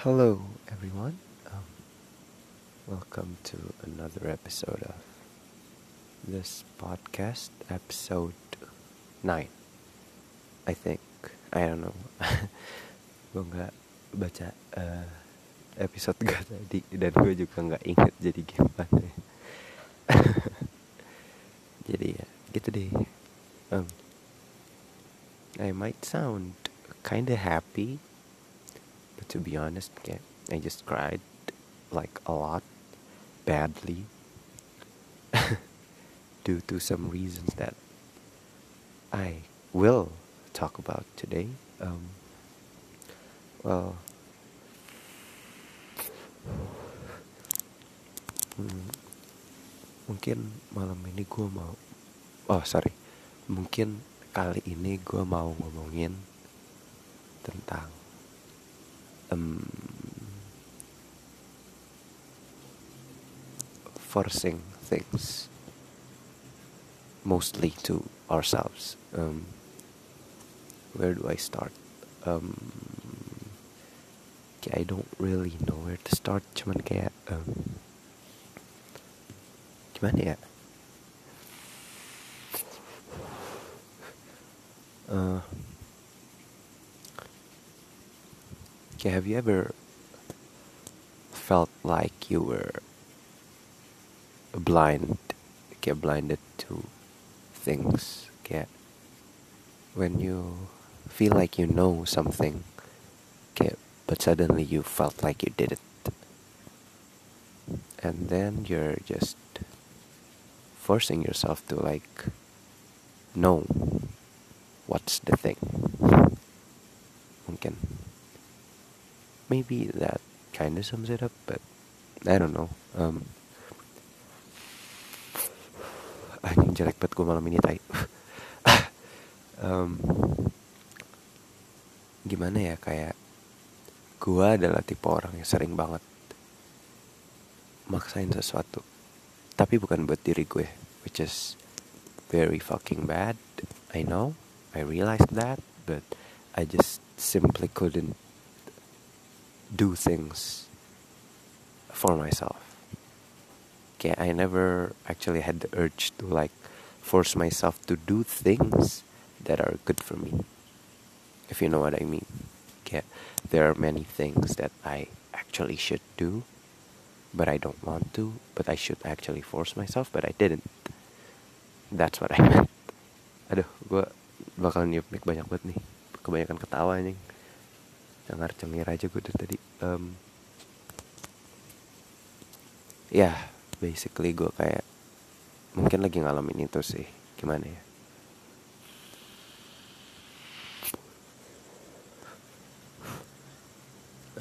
Hello, everyone. Um, welcome to another episode of this podcast, episode 9. I think. I don't know. gue nggak baca uh, episode gue tadi dan gue juga nggak inget jadi gimana. jadi ya gitu deh. Um, I might sound kinda happy but to be honest, I just cried like a lot badly due to some reasons that I will talk about today. Um, well, hmm, mungkin malam ini gue mau, oh sorry, mungkin kali ini gue mau ngomongin tentang um, forcing things mostly to ourselves. Um, where do I start? Um, I don't really know where to start. Cuman kayak um, ya? Uh, Okay, have you ever felt like you were blind, get blinded to things? Get when you feel like you know something, get but suddenly you felt like you didn't, and then you're just forcing yourself to like know what's the thing. Mungkin maybe that kind of sums it up, but I don't know. Um, anjing jelek banget gue malam ini tai. um, gimana ya kayak gue adalah tipe orang yang sering banget maksain sesuatu, tapi bukan buat diri gue, which is very fucking bad. I know, I realized that, but I just simply couldn't do things for myself. Okay, I never actually had the urge to like force myself to do things that are good for me. If you know what I mean. Okay, there are many things that I actually should do, but I don't want to, but I should actually force myself, but I didn't. That's what I meant. Aduh, gue bakal niup banyak banget nih. Kebanyakan ketawa nih cengar cengir aja gue dari tadi. Um, ya yeah, basically gue kayak mungkin lagi ngalamin itu sih. Gimana ya?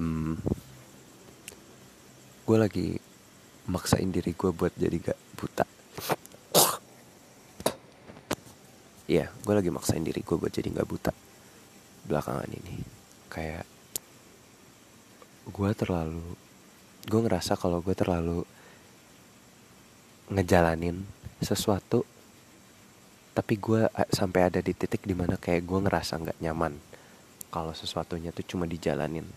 Um, gue lagi maksain diri gue buat jadi gak buta. Ya yeah, gue lagi maksain diri gue buat jadi gak buta belakangan ini. Kayak gue terlalu gue ngerasa kalau gue terlalu ngejalanin sesuatu tapi gue sampai ada di titik di mana kayak gue ngerasa nggak nyaman kalau sesuatunya tuh cuma dijalanin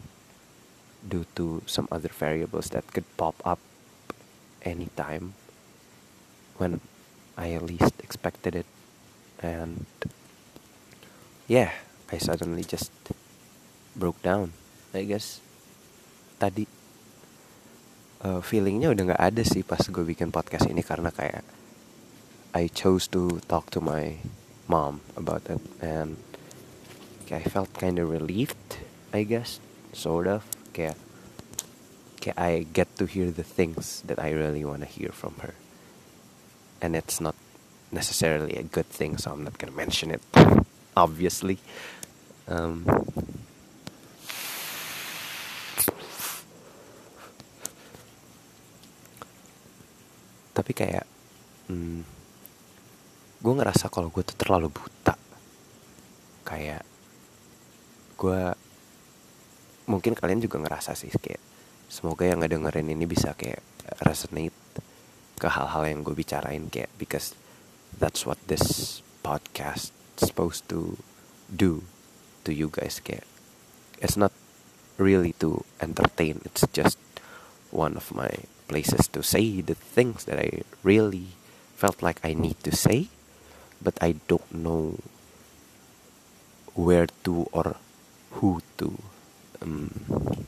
due to some other variables that could pop up anytime when I least expected it. And yeah I suddenly just broke down I guess tadi uh, feelingnya udah nggak ada sih pas gue bikin podcast ini karena kayak I chose to talk to my mom about it and kayak I felt kind of relieved I guess sort of kayak kayak I get to hear the things that I really want to hear from her. And it's not necessarily a good thing so I'm not gonna mention it obviously. Um, tapi kayak hmm, gue ngerasa kalau gue tuh terlalu buta. Kayak gue mungkin kalian juga ngerasa sih kayak semoga yang ngedengerin ini bisa kayak resonate ke hal-hal yang gue bicarain kayak because that's what this podcast supposed to do to you guys kayak it's not really to entertain it's just one of my places to say the things that I really felt like I need to say but I don't know where to or who to um,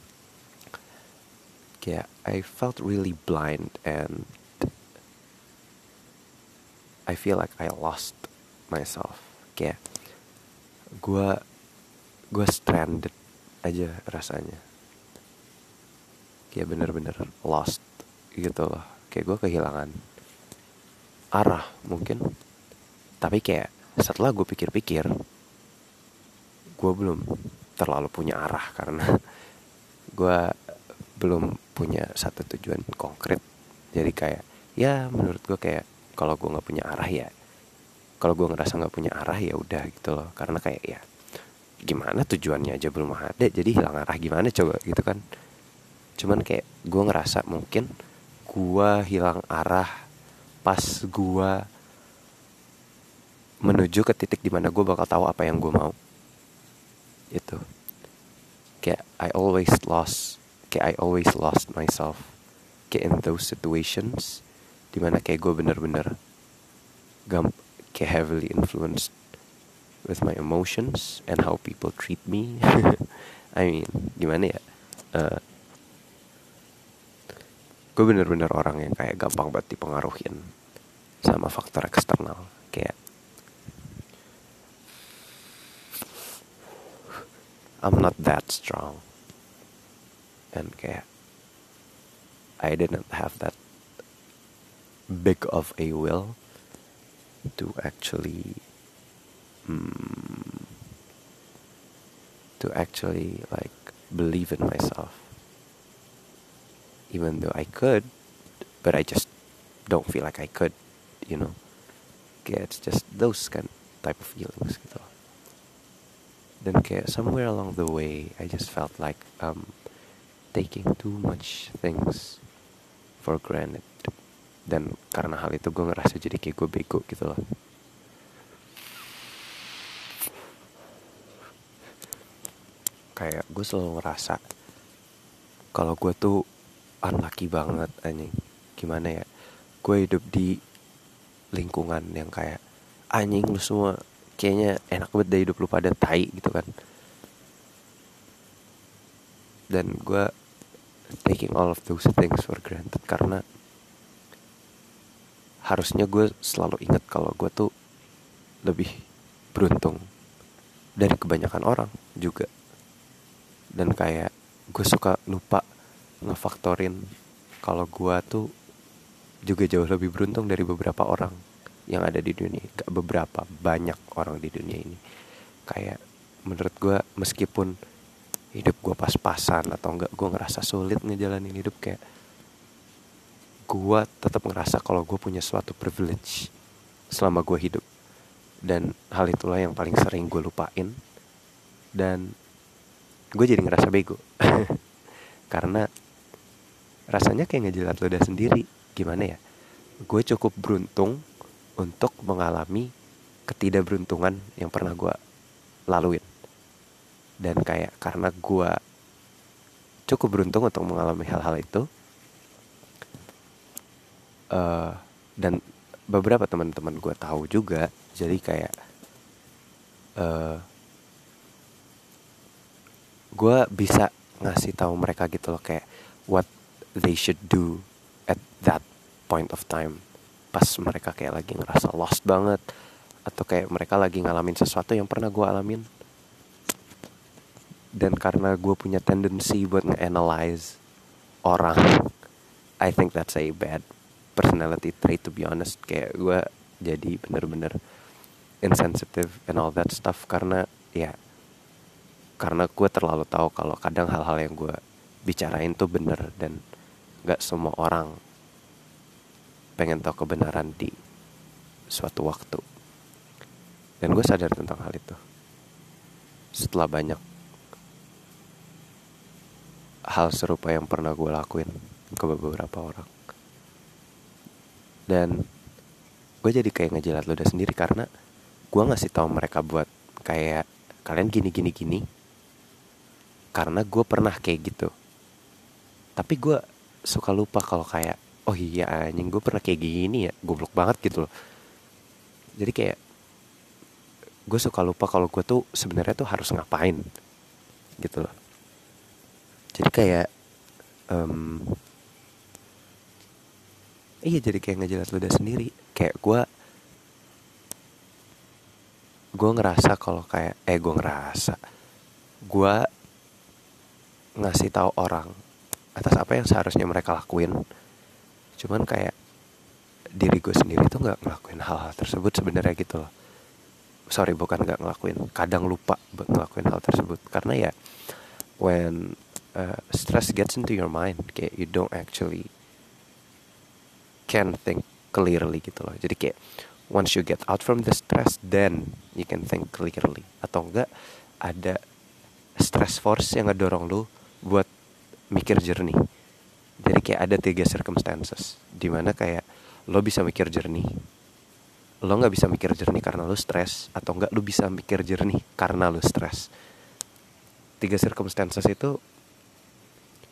yeah I felt really blind and I feel like I lost myself kayak gue gue stranded aja rasanya. Kayak bener-bener lost gitu loh. Kayak gue kehilangan arah mungkin. Tapi kayak setelah gue pikir-pikir gue belum terlalu punya arah karena gue belum punya satu tujuan konkret. Jadi kayak ya menurut gue kayak kalau gue nggak punya arah ya kalau gue ngerasa nggak punya arah ya udah gitu loh. Karena kayak ya gimana tujuannya aja belum ada jadi hilang arah gimana coba gitu kan. Cuman kayak gue ngerasa mungkin gue hilang arah pas gue menuju ke titik di mana gue bakal tahu apa yang gue mau. Itu. Kayak I always lost kayak I always lost myself kayak in those situations di mana kayak gue bener-bener gam kayak heavily influenced with my emotions and how people treat me. I mean gimana ya? Uh, gue bener-bener orang yang kayak gampang banget dipengaruhin sama faktor eksternal kayak I'm not that strong. And kayak I didn't have that big of a will to actually hmm, to actually like believe in myself even though I could but I just don't feel like I could you know. Kayak it's just those kind type of feelings gitu. Dan kayak somewhere along the way I just felt like um taking too much things for granted. Dan karena hal itu gue ngerasa jadi kayak gue bego gitu loh. Kayak gue selalu ngerasa kalau gue tuh unlucky banget anjing. Gimana ya? Gue hidup di lingkungan yang kayak anjing lu semua kayaknya enak banget deh hidup lu pada tai gitu kan. Dan gue taking all of those things for granted karena harusnya gue selalu ingat kalau gue tuh lebih beruntung dari kebanyakan orang juga. Dan kayak gue suka lupa ngefaktorin kalau gue tuh juga jauh lebih beruntung dari beberapa orang yang ada di dunia gak beberapa banyak orang di dunia ini. Kayak menurut gue meskipun hidup gue pas-pasan atau enggak gue ngerasa sulit ngejalanin hidup kayak gue tetap ngerasa kalau gue punya suatu privilege selama gue hidup. Dan hal itulah yang paling sering gue lupain. Dan gue jadi ngerasa bego. Karena rasanya kayak ngejilat ludah sendiri. Gimana ya? Gue cukup beruntung untuk mengalami ketidakberuntungan yang pernah gue laluin. Dan kayak karena gue cukup beruntung untuk mengalami hal-hal itu uh, dan beberapa teman-teman gue tahu juga jadi kayak uh, gue bisa ngasih tahu mereka gitu loh kayak what they should do at that point of time. Pas mereka kayak lagi ngerasa lost banget atau kayak mereka lagi ngalamin sesuatu yang pernah gue alamin. Dan karena gue punya tendency buat nge-analyze orang I think that's a bad personality trait to be honest. Kayak gue jadi bener-bener insensitive and all that stuff karena ya karena gue terlalu tahu kalau kadang hal-hal yang gue bicarain tuh bener dan gak semua orang pengen tahu kebenaran di suatu waktu. Dan gue sadar tentang hal itu. Setelah banyak hal serupa yang pernah gue lakuin ke beberapa orang. Dan gue jadi kayak ngejilat ludah sendiri karena gue ngasih tahu mereka buat kayak kalian gini gini gini. Karena gue pernah kayak gitu. Tapi gue suka lupa kalau kayak oh iya anjing gue pernah kayak gini ya goblok banget gitu loh. Jadi kayak gue suka lupa kalau gue tuh sebenarnya tuh harus ngapain gitu loh. Jadi kayak um, iya jadi kayak ngejelas ludah sendiri. Kayak gue gue ngerasa kalau kayak eh gue ngerasa gue ngasih tahu orang atas apa yang seharusnya mereka lakuin. Cuman kayak diri gue sendiri tuh nggak ngelakuin hal-hal tersebut sebenarnya gitu loh. Sorry bukan nggak ngelakuin. Kadang lupa ngelakuin hal tersebut. Karena ya when uh, stress gets into your mind kayak you don't actually can think clearly gitu loh. Jadi kayak once you get out from the stress then you can think clearly. Atau enggak ada stress force yang ngedorong lu buat mikir jernih. Jadi kayak ada tiga circumstances di mana kayak lo bisa mikir jernih lo nggak bisa mikir jernih karena lo stres atau nggak lo bisa mikir jernih karena lo stres. Tiga circumstances itu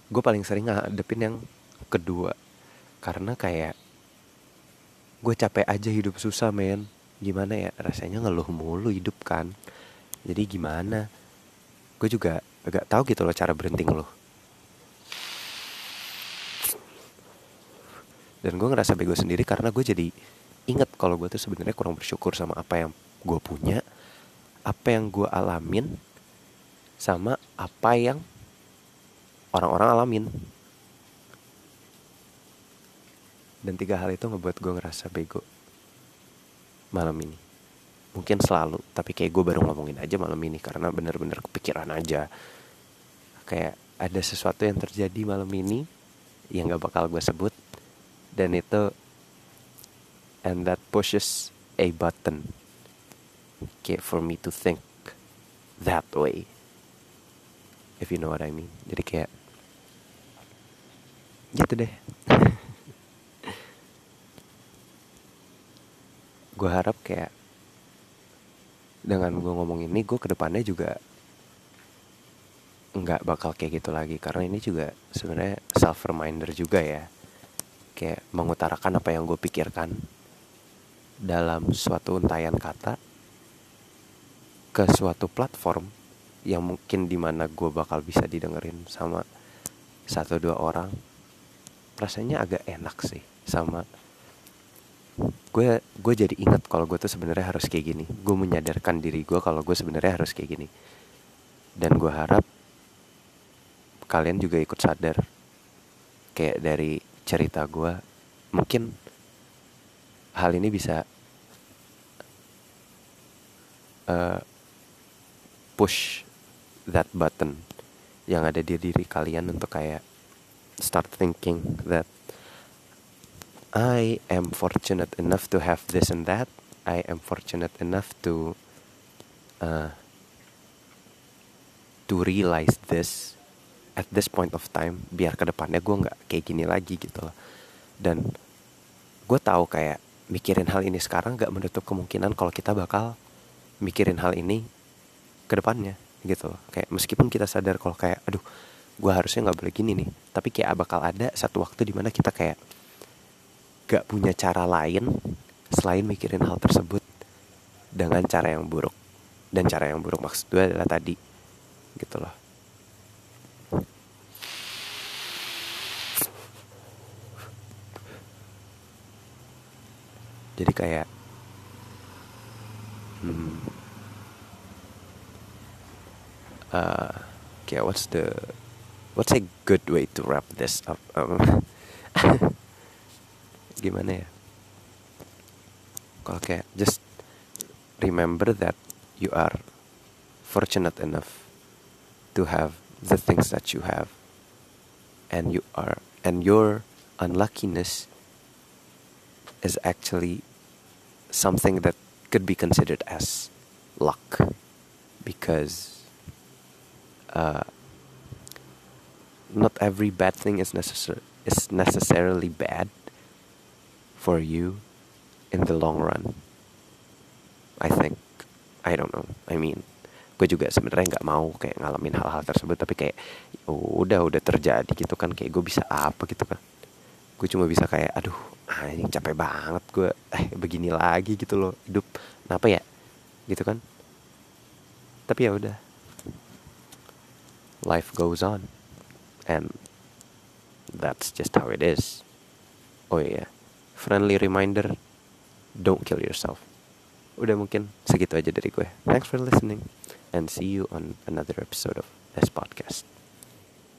gue paling sering ngadepin yang kedua. Karena kayak gue capek aja hidup susah men. Gimana ya rasanya ngeluh mulu hidup kan. Jadi gimana? Gue juga agak tahu gitu loh cara berhenti ngeluh dan gue ngerasa bego sendiri karena gue jadi inget kalau gue tuh sebenarnya kurang bersyukur sama apa yang gue punya apa yang gue alamin sama apa yang orang-orang alamin. Dan tiga hal itu ngebuat gue ngerasa bego malam ini. Mungkin selalu tapi kayak gue baru ngomongin aja malam ini karena bener-bener kepikiran aja. Kayak ada sesuatu yang terjadi malam ini yang gak bakal gue sebut dan itu and that pushes a button. Okay, for me to think that way. If you know what I mean. Jadi kayak gitu deh. Gue harap kayak dengan gue ngomong ini gue ke depannya juga nggak bakal kayak gitu lagi. Karena ini juga sebenarnya self reminder juga ya kayak mengutarakan apa yang gue pikirkan dalam suatu untayan kata ke suatu platform yang mungkin di mana gue bakal bisa didengerin sama satu dua orang rasanya agak enak sih sama gue gue jadi ingat kalau gue tuh sebenarnya harus kayak gini. Gue menyadarkan diri gue kalau gue sebenarnya harus kayak gini. Dan gue harap kalian juga ikut sadar kayak dari cerita gue mungkin hal ini bisa uh, push that button yang ada di diri kalian untuk kayak start thinking that I am fortunate enough to have this and that. I am fortunate enough to uh, to realize this at this point of time biar ke depannya gue nggak kayak gini lagi gitu loh. Dan gue tahu kayak mikirin hal ini sekarang nggak menutup kemungkinan kalau kita bakal mikirin hal ini ke depannya gitu loh. Kayak meskipun kita sadar kalau kayak aduh gue harusnya nggak boleh gini nih tapi kayak bakal ada satu waktu di mana kita kayak gak punya cara lain selain mikirin hal tersebut dengan cara yang buruk. Dan cara yang buruk maksud gue adalah tadi gitu loh jadi kayak hmm, uh, kayak what's the what's a good way to wrap this up? Um, gimana ya? Kalau kayak just remember that you are fortunate enough to have the things that you have and you are and your unluckiness is actually something that could be considered as luck because uh, not every bad thing is necessar- is necessarily bad for you in the long run. I think I don't know. I mean, gue juga sebenarnya nggak mau kayak ngalamin hal-hal tersebut tapi kayak udah udah terjadi gitu kan kayak gue bisa apa gitu kan gue cuma bisa kayak aduh anjing capek banget gue eh begini lagi gitu loh hidup. Kenapa ya? Gitu kan? Tapi ya udah. Life goes on. And that's just how it is. Oh iya. Friendly reminder don't kill yourself. Udah mungkin segitu aja dari gue. Thanks for listening and see you on another episode of this podcast.